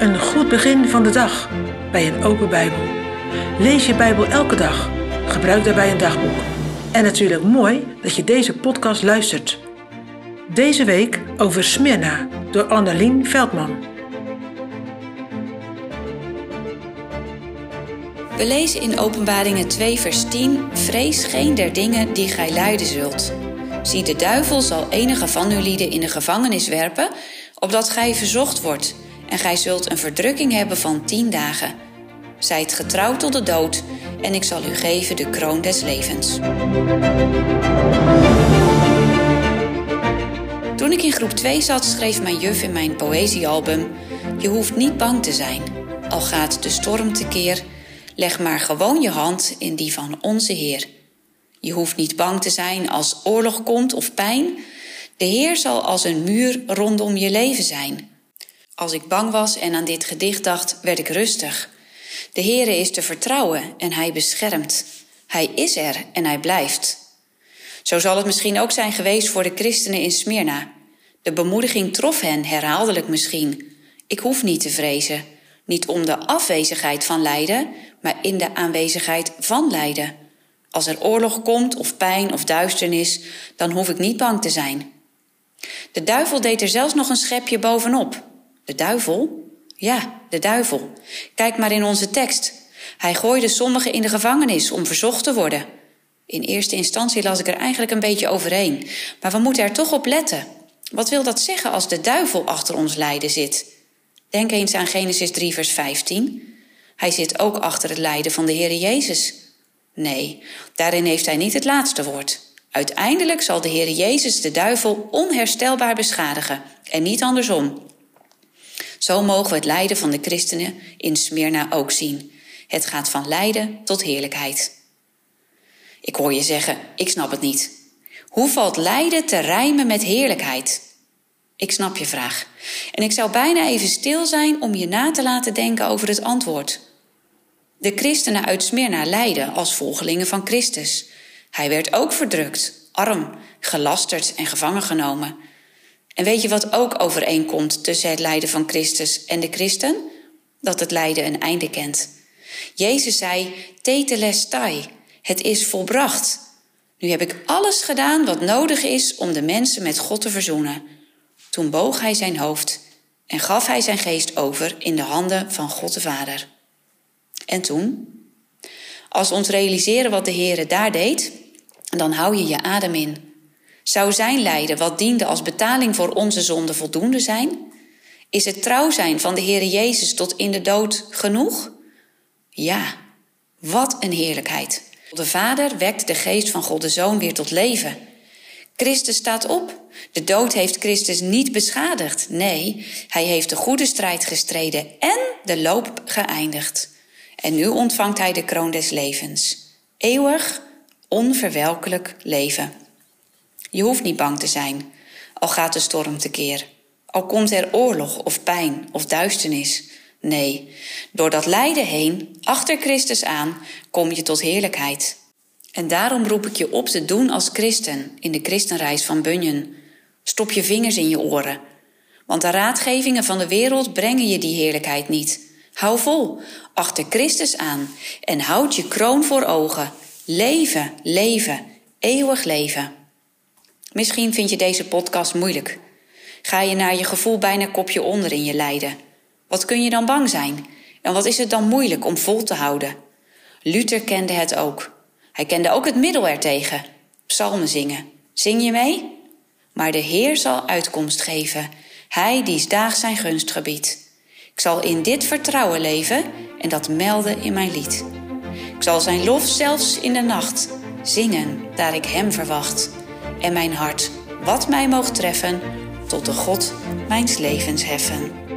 Een goed begin van de dag bij een open Bijbel. Lees je Bijbel elke dag. Gebruik daarbij een dagboek. En natuurlijk mooi dat je deze podcast luistert. Deze week over Smyrna door Annelien Veldman. We lezen in Openbaringen 2, vers 10: Vrees geen der dingen die gij lijden zult. Zie, de duivel zal enige van uw lieden in de gevangenis werpen, opdat gij verzocht wordt, en gij zult een verdrukking hebben van tien dagen. Zijt getrouwd tot de dood, en ik zal u geven de kroon des levens. Toen ik in groep 2 zat, schreef mijn juf in mijn poëziealbum: Je hoeft niet bang te zijn, al gaat de storm tekeer. Leg maar gewoon je hand in die van onze Heer. Je hoeft niet bang te zijn als oorlog komt of pijn. De Heer zal als een muur rondom je leven zijn. Als ik bang was en aan dit gedicht dacht, werd ik rustig. De Heere is te vertrouwen en Hij beschermt. Hij is er en Hij blijft. Zo zal het misschien ook zijn geweest voor de christenen in Smyrna. De bemoediging trof hen herhaaldelijk misschien. Ik hoef niet te vrezen, niet om de afwezigheid van lijden, maar in de aanwezigheid van lijden. Als er oorlog komt of pijn of duisternis, dan hoef ik niet bang te zijn. De duivel deed er zelfs nog een schepje bovenop. De duivel? Ja, de duivel. Kijk maar in onze tekst. Hij gooide sommigen in de gevangenis om verzocht te worden. In eerste instantie las ik er eigenlijk een beetje overheen, maar we moeten er toch op letten. Wat wil dat zeggen als de duivel achter ons lijden zit? Denk eens aan Genesis 3, vers 15. Hij zit ook achter het lijden van de Heer Jezus. Nee, daarin heeft hij niet het laatste woord. Uiteindelijk zal de Heer Jezus de duivel onherstelbaar beschadigen en niet andersom. Zo mogen we het lijden van de christenen in Smyrna ook zien. Het gaat van lijden tot heerlijkheid. Ik hoor je zeggen, ik snap het niet. Hoe valt lijden te rijmen met heerlijkheid? Ik snap je vraag. En ik zou bijna even stil zijn om je na te laten denken over het antwoord. De christenen uit Smyrna lijden als volgelingen van Christus. Hij werd ook verdrukt, arm, gelasterd en gevangen genomen. En weet je wat ook overeenkomt tussen het lijden van Christus en de christen? Dat het lijden een einde kent. Jezus zei, tetelestai, het is volbracht. Nu heb ik alles gedaan wat nodig is om de mensen met God te verzoenen. Toen boog hij zijn hoofd en gaf hij zijn geest over in de handen van God de Vader. En toen? Als we ons realiseren wat de Heere daar deed, dan hou je je adem in. Zou zijn lijden, wat diende als betaling voor onze zonde, voldoende zijn? Is het trouw zijn van de Heere Jezus tot in de dood genoeg? Ja, wat een heerlijkheid. De Vader wekt de geest van God de Zoon weer tot leven. Christus staat op. De dood heeft Christus niet beschadigd. Nee, hij heeft de goede strijd gestreden en de loop geëindigd. En nu ontvangt hij de kroon des levens. Eeuwig, onverwelkelijk leven. Je hoeft niet bang te zijn, al gaat de storm tekeer. Al komt er oorlog of pijn of duisternis. Nee, door dat lijden heen, achter Christus aan, kom je tot heerlijkheid. En daarom roep ik je op te doen als christen in de christenreis van Bunyan. Stop je vingers in je oren. Want de raadgevingen van de wereld brengen je die heerlijkheid niet. Hou vol, achter Christus aan en houd je kroon voor ogen. Leven, leven, eeuwig leven. Misschien vind je deze podcast moeilijk. Ga je naar je gevoel bijna kopje onder in je lijden. Wat kun je dan bang zijn? En wat is het dan moeilijk om vol te houden? Luther kende het ook. Hij kende ook het middel ertegen. Psalmen zingen. Zing je mee? Maar de Heer zal uitkomst geven. Hij die daags zijn gunst gebiedt. Ik zal in dit vertrouwen leven en dat melden in mijn lied. Ik zal zijn lof zelfs in de nacht zingen, daar ik hem verwacht. En mijn hart, wat mij moogt treffen, tot de God mijns levens heffen.